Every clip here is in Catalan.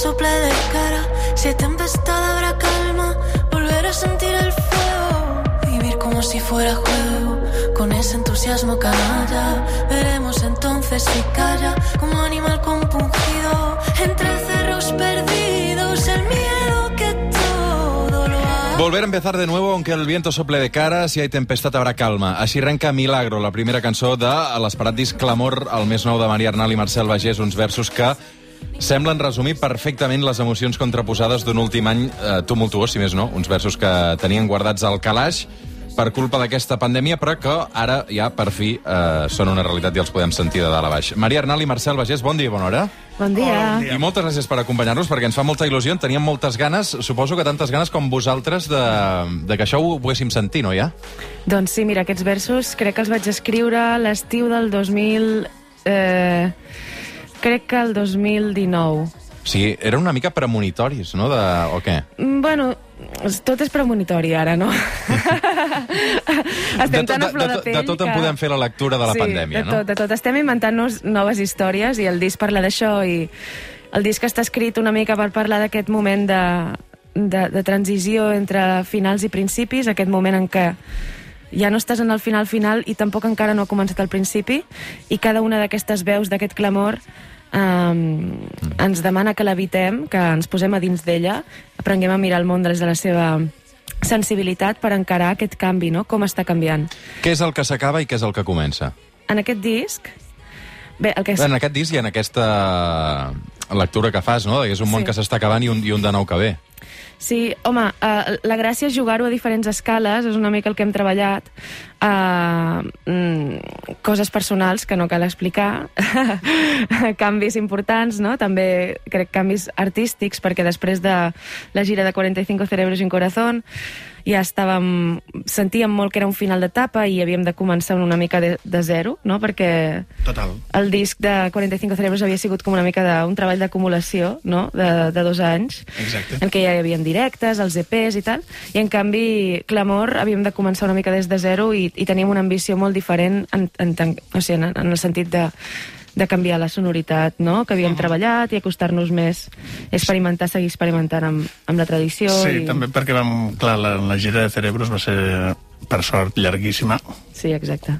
sople de cara. Si tempestad habrá calma, volver a sentir el fuego. Vivir como si fuera juego, con ese entusiasmo canalla. Veremos entonces si calla, como animal compungido. Entre cerros perdidos, el miedo que todo lo ha... Volver a empezar de nuevo, aunque el viento sople de cara, si hay tempestad habrá calma. Així arrenca Milagro, la primera cançó de l'esperat disc Clamor, el més nou de Maria Arnal i Marcel Bagés, uns versos que semblen resumir perfectament les emocions contraposades d'un últim any eh, tumultuós, si més no, uns versos que tenien guardats al calaix per culpa d'aquesta pandèmia, però que ara ja, per fi, eh, són una realitat i els podem sentir de dalt a baix. Maria Arnal i Marcel Bagés, bon dia i bona hora. Bon dia. I moltes gràcies per acompanyar-nos, perquè ens fa molta il·lusió, en teníem moltes ganes, suposo que tantes ganes com vosaltres, de, de que això ho poguéssim sentir, no, ja? Doncs sí, mira, aquests versos crec que els vaig escriure l'estiu del 2000... Eh, crec que el 2019. Sí, eren una mica premonitoris, no?, de... o què? Mm, Bueno, tot és premonitori ara, no? Estem tan a flor de, tot- pell de tot en que... podem fer la lectura de la sí, pandèmia, de no? tot, de tot. Estem inventant-nos noves històries i el disc parla d'això i el disc està escrit una mica per parlar d'aquest moment de, de, de transició entre finals i principis, aquest moment en què ja no estàs en el final final i tampoc encara no ha començat el principi i cada una d'aquestes veus d'aquest clamor um, ens demana que l'evitem, que ens posem a dins d'ella, aprenguem a mirar el món des de la seva sensibilitat per encarar aquest canvi, no? com està canviant. Què és el que s'acaba i què és el que comença? En aquest disc... Bé, el que. En aquest disc i en aquesta lectura que fas, no? Que és un món Sí. que s'està acabant i un, i un de nou que ve. Sí, home, uh, la gràcia és jugar-ho a diferents escales, és una mica el que hem treballat. Uh, mm, coses personals que no cal explicar, canvis importants, no? també crec canvis artístics, perquè després de la gira de 45 cerebros y un corazón ja estàvem, sentíem molt que era un final d'etapa i havíem de començar una mica de, de zero, no? perquè Total. el disc de 45 cerebros havia sigut com una mica d'un treball d'acumulació no? de, de dos anys Exacte. en què ja hi havia directes, els EPs i tal, i en canvi Clamor havíem de començar una mica des de zero i, i teníem una ambició molt diferent en, en, en, o sigui, en, en el sentit de, de canviar la sonoritat no? que havíem uh -huh. treballat i acostar-nos més, experimentar, seguir experimentant amb, amb la tradició. Sí, i... també perquè vam... Clar, la, la gira de Cerebros va ser, per sort, llarguíssima, Sí, exacte.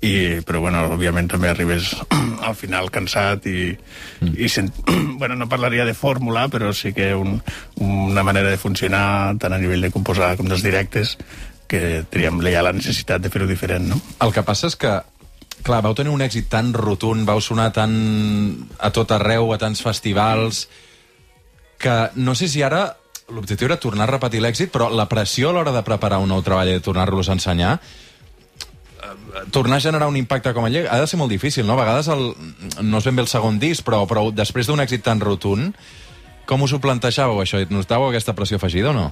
i, però, bueno, òbviament també arribes al final cansat i, mm. i sent, bueno, no parlaria de fórmula, però sí que un, una manera de funcionar tant a nivell de composar com dels directes que teníem ja la necessitat de fer-ho diferent, no? El que passa és que, clar, vau tenir un èxit tan rotund, vau sonar tan a tot arreu, a tants festivals, que no sé si ara l'objectiu era tornar a repetir l'èxit, però la pressió a l'hora de preparar un nou treball i de tornar-los a ensenyar eh, tornar a generar un impacte com allà ha de ser molt difícil, no? A vegades el, no és ben bé el segon disc, però, però després d'un èxit tan rotund, com us ho plantejàveu, això? Notàveu aquesta pressió afegida o no?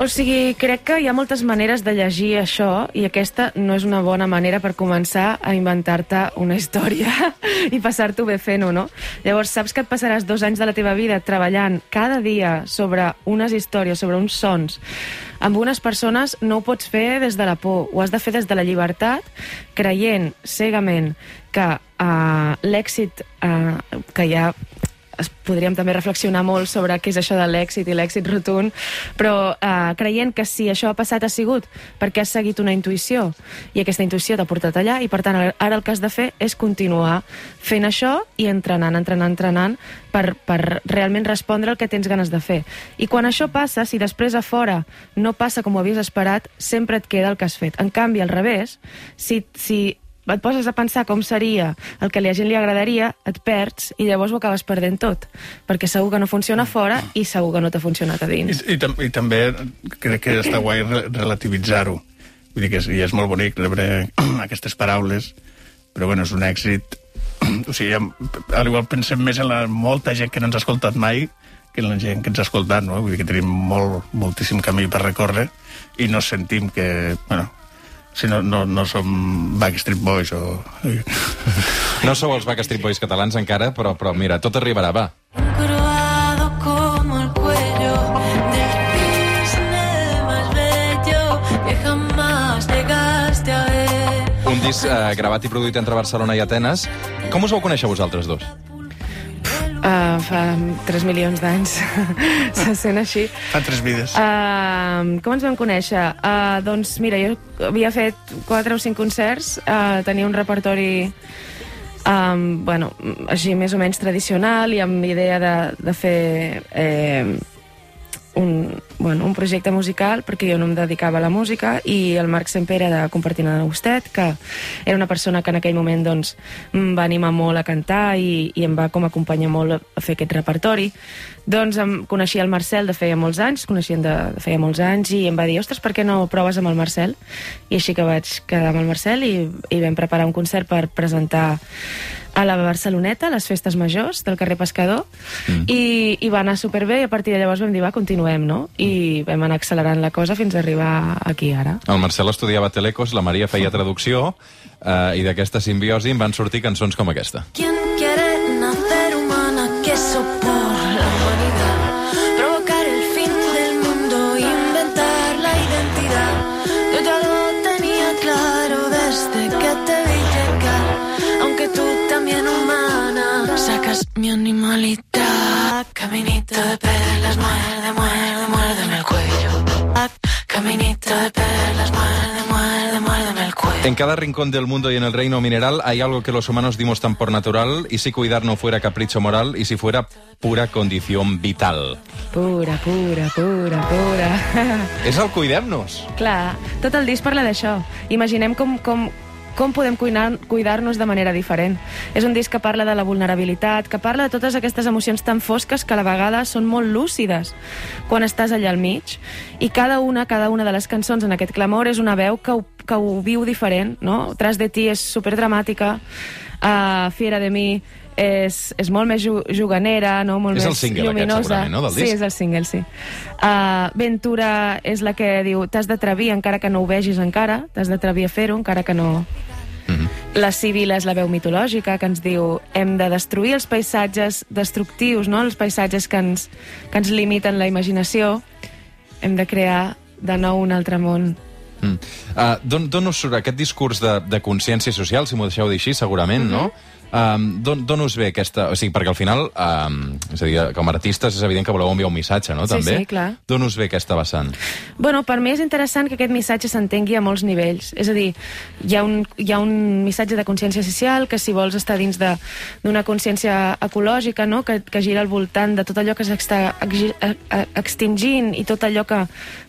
O sigui, crec que hi ha moltes maneres de llegir això i aquesta no és una bona manera per començar a inventar-te una història i passar-t'ho bé fent-ho, no? Llavors, saps que et passaràs dos anys de la teva vida treballant cada dia sobre unes històries, sobre uns sons, amb unes persones no ho pots fer des de la por, ho has de fer des de la llibertat, creient cegament que uh, l'èxit uh, que ja es, podríem també reflexionar molt sobre què és això de l'èxit i l'èxit rotund, però eh, creient que si això ha passat ha sigut perquè has seguit una intuïció i aquesta intuïció t'ha portat allà i per tant ara el que has de fer és continuar fent això i entrenant, entrenant, entrenant per, per realment respondre el que tens ganes de fer. I quan això passa, si després a fora no passa com ho havies esperat, sempre et queda el que has fet. En canvi, al revés, si, si et poses a pensar com seria el que a la gent li agradaria, et perds i llavors ho acabes perdent tot, perquè segur que no funciona fora i segur que no t'ha funcionat a I, dins. i, tam- i també crec que està guai re relativitzar-ho. Vull dir que és, i és molt bonic rebre aquestes paraules, però bueno, és un èxit... O sigui, am- a l'igual pensem més en la molta gent que no ens ha escoltat mai que la gent que ens ha escoltat, no? Vull dir que tenim molt, moltíssim camí per recórrer i no sentim que... Bueno, si no, no, no som Backstreet Boys o... No sou els Backstreet Boys catalans encara, però, però mira, tot arribarà, va. Un disc eh, gravat i produït entre Barcelona i Atenes. Com us vau conèixer vosaltres dos? Uh, fa 3 milions d'anys. Se sent així. Fa tres vides. Uh, com ens vam conèixer? Uh, doncs mira, jo havia fet 4 o 5 concerts, uh, tenia un repertori um, bueno, així més o menys tradicional i amb idea de, de fer eh, un, bueno, un projecte musical perquè jo no em dedicava a la música i el Marc sempre era de Compartint de Gustet que era una persona que en aquell moment doncs, em va animar molt a cantar i, i em va com acompanyar molt a fer aquest repertori doncs em coneixia el Marcel de feia molts anys coneixien de, de feia molts anys i em va dir, ostres, per què no proves amb el Marcel? i així que vaig quedar amb el Marcel i, i vam preparar un concert per presentar a la Barceloneta, a les festes majors del carrer Pescador, mm. i, i va anar superbé, i a partir de llavors vam dir, va, continuem, no? I vam anar accelerant la cosa fins a arribar aquí ara. El Marcel estudiava Telecos, la Maria feia traducció, eh, i d'aquesta simbiosi en van sortir cançons com aquesta. ¿Quién quiere nacer humana que eso por la humanidad? Provocar el fin del mundo, inventar la identidad. Yo ya lo tenía claro desde que te vi llegar. Aunque tú también humana, sacas mi animalidad. Caminito de perlas, muerde, muerde. Caminito de perlas, muerde, muerde, muérdeme el cuello. En cada rincón del mundo y en el reino mineral hay algo que los humanos dimos tan por natural, y si cuidar no fuera capricho moral, y si fuera pura condición vital. Pura, pura, pura, pura. És el cuidem-nos. Clar, tot el disc parla d'això. Imaginem com, com, com podem cuidar-nos de manera diferent. És un disc que parla de la vulnerabilitat, que parla de totes aquestes emocions tan fosques que a la vegada són molt lúcides quan estàs allà al mig. I cada una, cada una de les cançons en aquest clamor és una veu que ho, que ho viu diferent, no? Tras de ti és superdramàtica, uh, Fiera de mi és, és molt més ju juganera, no? molt És el més single aquest, lluminosa. segurament, no, del sí, disc? és el single, sí. Uh, Ventura és la que diu t'has d'atrevir encara que no ho vegis encara, t'has d'atrevir a fer-ho encara que no... Mhm. La Civil és la veu mitològica que ens diu hem de destruir els paisatges destructius, no? els paisatges que ens, que ens limiten la imaginació. Hem de crear de nou un altre món. Mm. Uh, D'on us surt aquest discurs de, de consciència social, si m'ho deixeu dir així, segurament, no? Um, D'on us ve aquesta... O sigui, perquè al final, um, és a dir, com a artistes és evident que voleu enviar un missatge, no? Sí, També. sí, clar. D'on us ve aquesta vessant? Bueno, per mi és interessant que aquest missatge s'entengui a molts nivells. És a dir, hi ha un, hi ha un missatge de consciència social que si vols estar dins de- d'una consciència ecològica, no? que, que gira al voltant de tot allò que s'està extingint i tot allò que,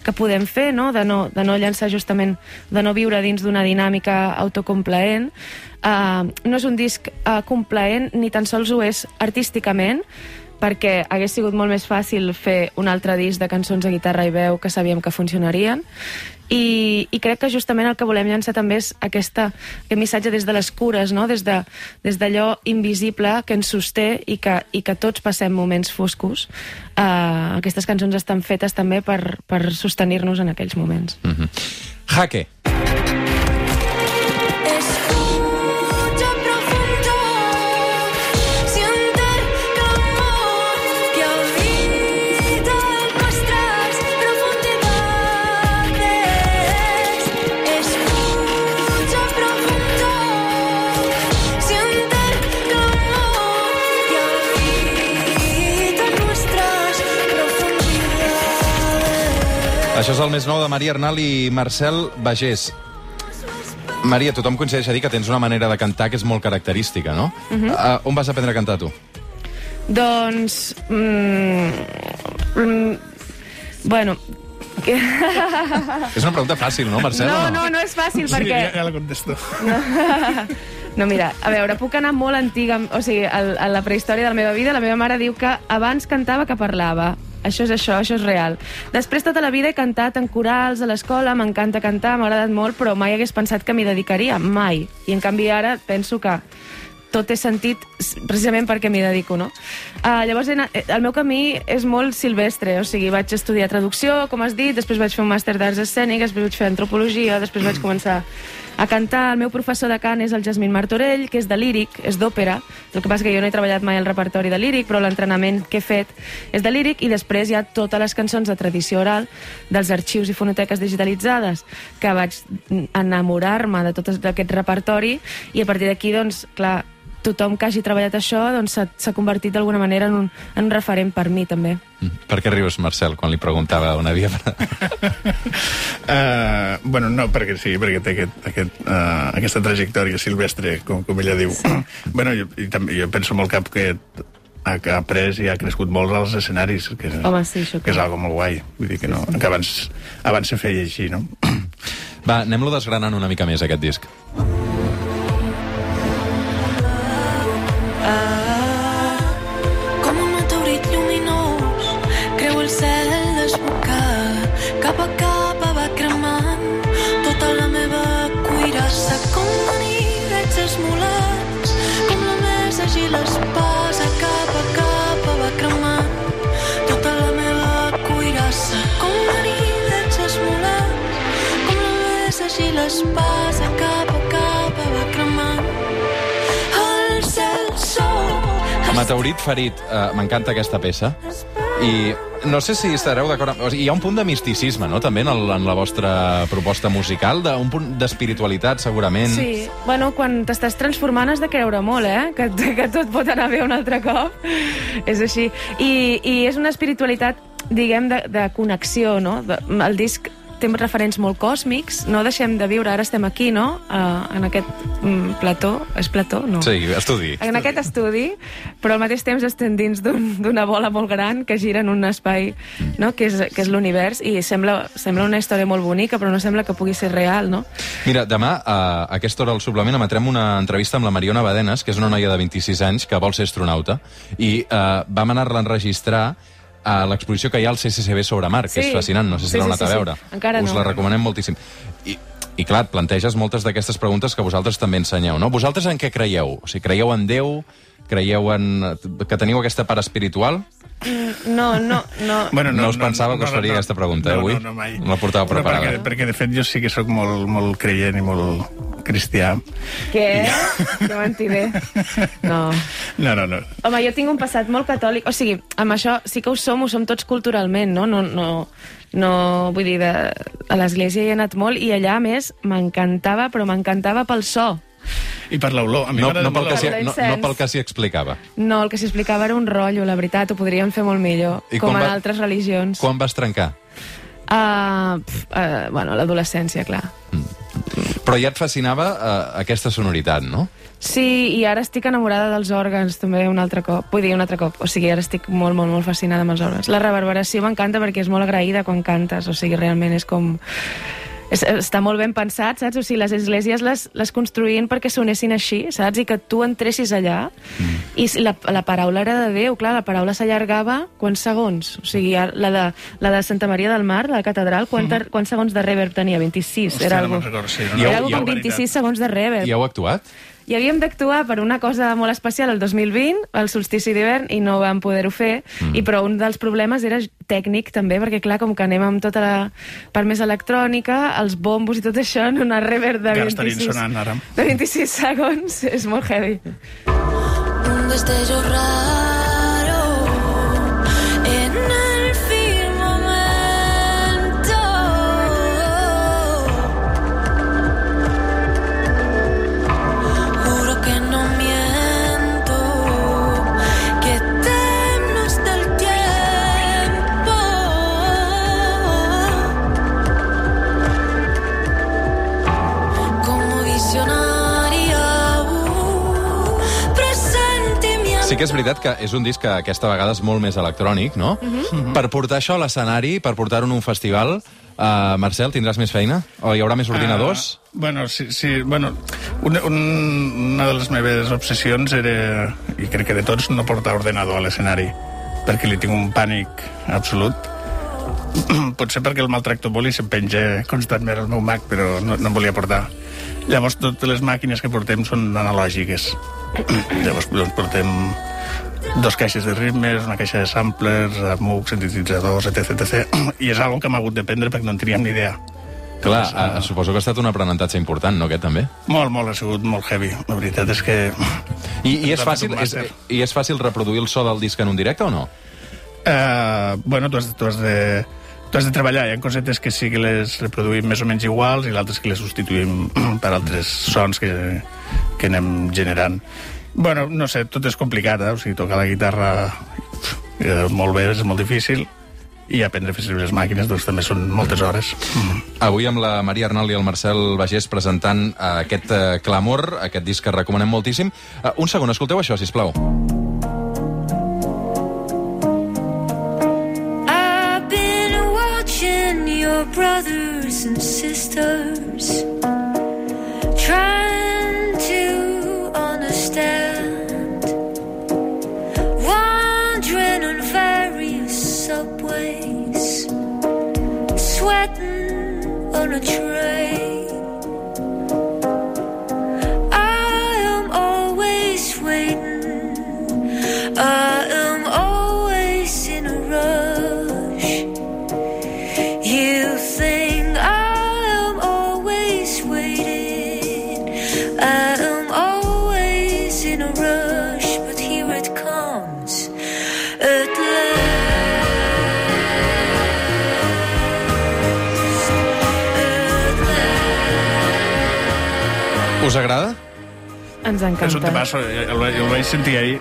que podem fer, no? De, no, de no llançar justament, de no viure dins d'una dinàmica autocomplaent. Uh, no és un disc uh, complaent, ni tan sols ho és artísticament, perquè hagués sigut molt més fàcil fer un altre disc de cançons a guitarra i veu que sabíem que funcionarien i, i crec que justament el que volem llançar també és aquesta, aquest missatge des de les cures, no? des d'allò de, des invisible que ens sosté i que, i que tots passem moments foscos. Uh, aquestes cançons estan fetes també per, per sostenir-nos en aquells moments. Mm -hmm. Jaque. Això és el més nou de Maria Arnal i Marcel Bagés. Maria, tothom coincideix a dir que tens una manera de cantar que és molt característica, no? Uh -huh. uh, on vas aprendre a cantar, tu? Doncs... Mm, mm, bueno... Que... És una pregunta fàcil, no, Marcel? No, no, no és fàcil Sí, perquè... ja, ja la contesto. No, mira, a veure, puc anar molt antiga, o sigui, a, a la prehistòria de la meva vida, la meva mare diu que abans cantava que parlava. Això és això, això és real. Després, tota la vida he cantat en corals, a l'escola, m'encanta cantar, m'ha agradat molt, però mai hagués pensat que m'hi dedicaria, mai. I en canvi ara penso que tot té sentit precisament perquè m'hi dedico, no? Uh, llavors, eh, el meu camí és molt silvestre, o sigui, vaig estudiar traducció, com has dit, després vaig fer un màster d'arts escèniques, després vaig fer antropologia, després vaig començar a cantar. El meu professor de cant és el Jasmine Martorell, que és de líric, és d'òpera. El que passa que jo no he treballat mai el repertori de líric, però l'entrenament que he fet és de líric i després hi ha totes les cançons de tradició oral dels arxius i fonoteques digitalitzades que vaig enamorar-me de tot aquest repertori i a partir d'aquí, doncs, clar, tothom que hagi treballat això doncs s'ha s'ha convertit d'alguna manera en un, en un referent per mi, també. Mm. Per què rius, Marcel, quan li preguntava on havia... Uh, bueno, no, perquè sí, perquè té aquest, aquest, uh, aquesta trajectòria silvestre, com, com ella diu. bueno, jo, i també, jo penso molt cap que ha, que ha après i ha crescut molt als escenaris, que, Home, sí, això que és algo molt guai. Vull dir que, no, que abans, abans se feia així, no? Va, anem-lo desgranant una mica més, aquest disc. Meteorit ferit, uh, m'encanta aquesta peça. I no sé si estareu d'acord... O sigui, hi ha un punt de misticisme, no?, també en, el, en la vostra proposta musical, de, un punt d'espiritualitat, segurament. Sí, bueno, quan t'estàs transformant has de creure molt, eh? Que, que tot pot anar bé un altre cop. és així. I, I és una espiritualitat, diguem, de, de connexió, no? El disc té referents molt còsmics, no deixem de viure, ara estem aquí, no?, uh, en aquest mm, plató, és plató? No. Sí, estudi. En aquest estudi, però al mateix temps estem dins d'un- d'una bola molt gran que gira en un espai no? que és, que és l'univers i sembla, sembla una història molt bonica, però no sembla que pugui ser real, no? Mira, demà, a aquesta hora al suplement, emetrem una entrevista amb la Mariona Badenes, que és una noia de 26 anys que vol ser astronauta, i eh, vam anar-la a enregistrar a l'exposició que hi ha al CCCB sobre mar, que Sí. és fascinant, no sé si Sí, l'heu sí, anat sí, a sí. veure. Encara Us no. la recomanem moltíssim. I, I clar, et planteges moltes d'aquestes preguntes que vosaltres també ensenyeu, no? Vosaltres en què creieu? O sigui, creieu en Déu? Creieu en... que teniu aquesta part espiritual? No, no, no. no us pensava que us faria aquesta pregunta, eh, avui? No, no, mai. No la portava preparada. No, perquè, perquè, de fet, jo sí que sóc molt, molt creient i molt cristià. Què? Que mentider. No. No, no, no. Home, jo tinc un passat molt catòlic. O sigui, amb això sí que ho som, ho som tots culturalment, no? No, no, no vull dir, de, a l'església hi he anat molt i allà, a més, m'encantava, però m'encantava pel so. I per l'olor. A mi No, no, pel que s'hi, l'olor. no, no pel que s'hi explicava. No, el que s'explicava era un rotllo, la veritat, ho podríem fer molt millor, I com en va- altres religions. Quan vas trencar? Uh, pf, uh, bueno, l'adolescència, clar. Però ja et fascinava uh, aquesta sonoritat, no? Sí, i ara estic enamorada dels òrgans, també, un altre cop. Vull dir, un altre cop. O sigui, ara estic molt, molt, molt fascinada amb els òrgans. La reverberació m'encanta perquè és molt agraïda quan cantes. O sigui, realment és com... És, està molt ben pensat, saps? O sigui, les esglésies les, les construïen perquè sonessin així, saps? I que tu entressis allà. Mm. I la, la paraula era de Déu, clar, la paraula s'allargava quants segons? O sigui, la de, la de Santa Maria del Mar, la catedral, quant, mm. quants segons de reverb tenia? 26. Hòstia, era no algo, me'n recordo, sí, no, era algo com veritat. 26 segons de reverb. I heu actuat? I havíem d'actuar per una cosa molt especial el 2020, el solstici d'hivern, i no vam poder-ho fer, mm. i però un dels problemes era tècnic també, perquè clar, com que anem amb tota la part més electrònica, els bombos i tot això, en una reverb de Ja estarien 26, sonant ara. de 26 segons, és molt heavy. Un destello raro que és veritat que és un disc que aquesta vegada és molt més electrònic, no? Per portar això a l'escenari, per portar-ho en un festival, uh, Marcel, tindràs més feina? O hi haurà més ordinadors? Ah, bueno, sí, sí, bueno, una, un, una de les meves obsessions era, i crec que de tots, no portar ordenador a l'escenari, perquè li tinc un pànic absolut. Potser perquè el maltracto molt i se'm penja constantment el meu Mac, però no, no em volia portar. Llavors, totes les màquines que portem són analògiques. Llavors, doncs, portem dos caixes de ritmes, una caixa de samplers, MUC, sintetitzadors, etc, etc. I és algo que hem hagut de prendre perquè no en teníem ni idea. Clar, uh, suposo que ha estat un aprenentatge important, no, aquest també? Molt, molt, ha sigut molt heavy. La veritat és que... I, i, és, fàcil, és. I és fàcil reproduir el so del disc en un directe o no? Uh, bueno, tu has, tu, has de, tu has de treballar. Hi ha cosetes que sí que les reproduïm més o menys iguals i l'altres que les substituïm per altres sons que, que anem generant. Bueno, no sé, tot és complicat, eh? O sigui, tocar la guitarra eh, molt bé és molt difícil i aprendre a fer servir les màquines doncs també són moltes hores. Mm. Avui amb la Maria Arnal i el Marcel Bagés presentant uh, aquest uh, Clamor, aquest disc que recomanem moltíssim. Uh, un segon, escolteu això, si plau. I've been watching your brothers and sisters trying Us agrada? Ens És un encanta. temasso, eh, el, el vaig sentir ahir.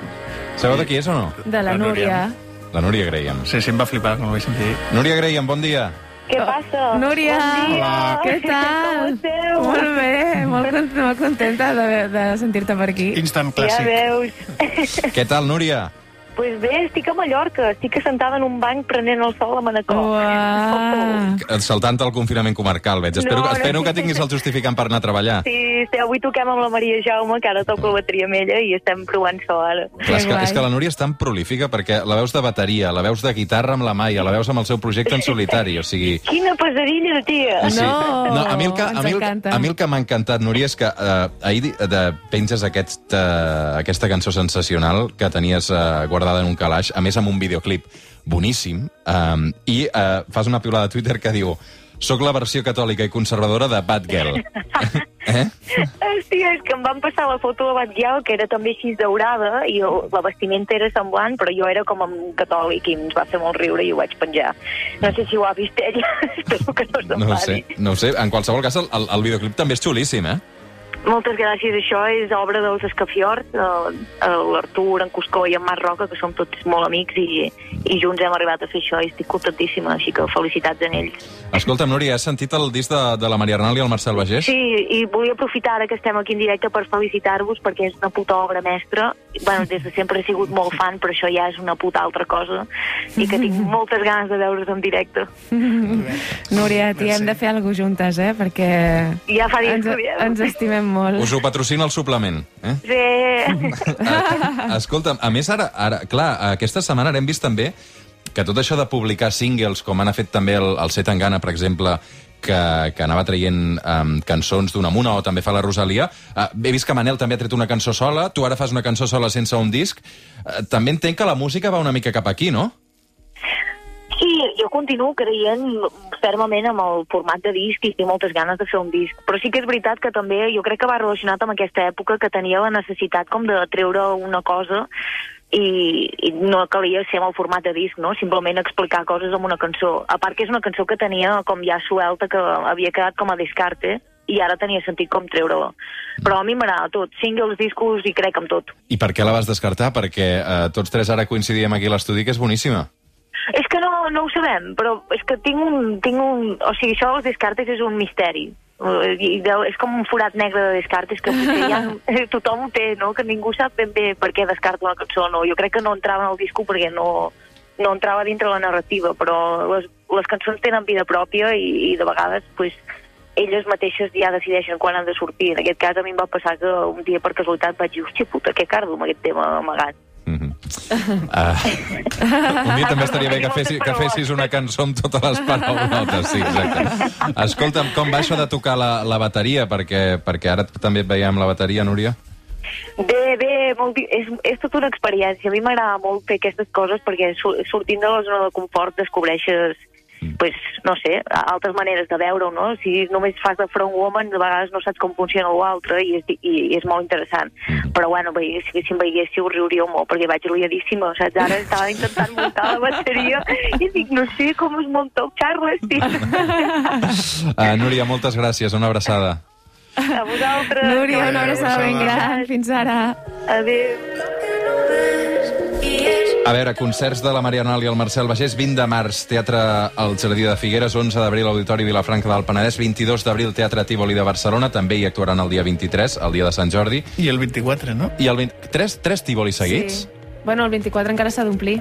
Sabeu de qui és o no? De la La Núria. Núria. La Núria Graham. Sí, sí, em va flipar quan el vaig sentir. Núria Graham, bon dia. Què passa? Núria, Bon dia. Hola. què tal? Com? Molt bé, molt, molt contenta de, de sentir-te per aquí. Instant Ja clàssic. veus. Què tal, Núria? Pues bé, estic a Mallorca. Estic assentada en un banc prenent el sol a Manacor. Uah. Saltant el confinament comarcal, veig. Espero, No, no. espero que tinguis el justificant per anar a treballar. Sí, sí, avui toquem amb la Maria Jaume, que ara toco la bateria amb ella i estem provant so ara. Clar, és, que, és que la Núria és tan prolífica perquè la veus de bateria, la veus de guitarra amb la Maia, la veus amb el seu projecte en solitari, o sigui... Quina pesadilla, tia! Sí. No, no a mi el que, a mi el, encanta. a mi el que m'ha encantat, Núria, és que eh, ahir de, penges aquest, eh, aquesta cançó sensacional que tenies eh, guardada en un calaix, a més amb un videoclip boníssim, eh, i eh, fas una piulada a Twitter que diu soc la versió catòlica i conservadora de Bad Girl. eh? Hòstia, és que em van passar la foto de Batllao, que era també així daurada, i el, la vestimenta era semblant, però jo era com un catòlic i ens va fer molt riure i ho vaig penjar. No sé si ho ha vist ella, espero que no No ho sé, no ho sé. En qualsevol cas, el, el videoclip també és xulíssim, eh? Moltes gràcies. Això és obra dels Escafiort, el- l'Artur, en Cuscó i en Marc Roca, que som tots molt amics i, i junts hem arribat a fer això i estic contentíssima, així que felicitats a ells. Escolta'm, Núria, has sentit el disc de, de la Maria Arnal i el Marcel Bagés? Sí, i vull aprofitar ara que estem aquí en directe per felicitar-vos perquè és una puta obra mestra. Bueno, des de sempre he sigut molt fan, però això ja és una puta altra cosa i que tinc moltes ganes de veure's en directe. Núria, t'hi hem de fer alguna juntes, eh? Perquè Ja fa dies ens, que ens estimem molt. Us ho patrocina el suplement, eh? Sí. Eh, Escolta'm, a més ara, ara, clar, aquesta setmana hem vist també que tot això de publicar singles, com han fet també el, el Set Gana, per exemple, que, que anava traient um, cançons d'una en una, o també fa la Rosalia. Uh, he vist que Manel també ha tret una cançó sola, tu ara fas una cançó sola sense un disc. Uh, també entenc que la música va una mica cap aquí, no? Sí, jo continuo creient fermament amb el format de disc i tinc moltes ganes de fer un disc. Però sí que és veritat que també jo crec que va relacionat amb aquesta època que tenia la necessitat com de treure una cosa i, i no calia ser amb el format de disc, no? Simplement explicar coses amb una cançó. A part que és una cançó que tenia com ja suelta, que havia quedat com a descarte, i ara tenia sentit com treure-la. Però a mi m'agrada tot, singles, discos i crec amb tot. I per què la vas descartar? Perquè uh, tots tres ara coincidíem aquí a l'estudi, que és boníssima. És que no, no ho sabem, però és que tinc un, tinc un... O sigui, això dels Descartes és un misteri. Eh, I de, és com un forat negre de Descartes que potser ja tothom ho té, no? Que ningú sap ben bé per què descarta una cançó no. Jo crec que no entrava en el disco perquè no, no entrava dintre la narrativa, però les, les cançons tenen vida pròpia i, i de vegades, pues, elles mateixes ja decideixen quan han de sortir. En aquest cas a mi em va passar que un dia per casualitat vaig dir, hòstia puta, què cardo amb aquest tema amagat. Mm -hmm. uh, un dia també estaria bé que, fessis, que fessis una cançó amb totes les paraulotes, sí. Escolta'm, com va això de tocar la, la bateria? Perquè, perquè ara també et veiem la bateria, Núria. Bé, bé, molt, és, és tota una experiència. A mi m'agrada molt fer aquestes coses perquè sortint de la zona de confort descobreixes pues, no sé, altres maneres de veure-ho, no? Si només fas de front woman, de vegades no saps com funciona l'altre i, és, i, i és molt interessant. Però, bueno, bé, si, si em veiéssiu, riuríeu molt, perquè vaig liadíssima, saps? Ara estava intentant muntar la bateria i dic, no sé com es munta el Charles, tio. Uh, Núria, moltes gràcies, una abraçada. A vosaltres. Núria, una abraçada ben gran. Fins ara. Adéu. A veure, concerts de la Marianal i el Marcel Bagés, 20 de març, Teatre al Jardí de Figueres, 11 d'abril, Auditori Vilafranca del Penedès, 22 d'abril, Teatre Tívoli de Barcelona, també hi actuaran el dia 23, el dia de Sant Jordi, I el 24, no? i el 20... Tres, tres Tívoli seguits? Sí. Bueno, el 24 encara s'ha d'omplir.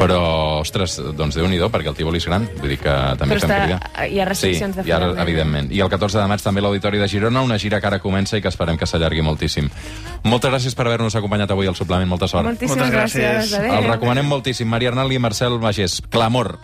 Però, ostres, doncs déu-n'hi-do, perquè el Tívoli és gran, vull dir que també Però fem està- crida. hi ha restriccions sí, de hi ha, forament. evidentment. I el 14 de maig també l'Auditori de Girona, una gira que ara comença i que esperem que s'allargui moltíssim. Moltes gràcies per haver-nos acompanyat avui al suplement, molta sort. Moltíssimes Moltes gràcies. gràcies. Adéu. El recomanem moltíssim. Maria Arnal i Marcel Bagés. Clamor.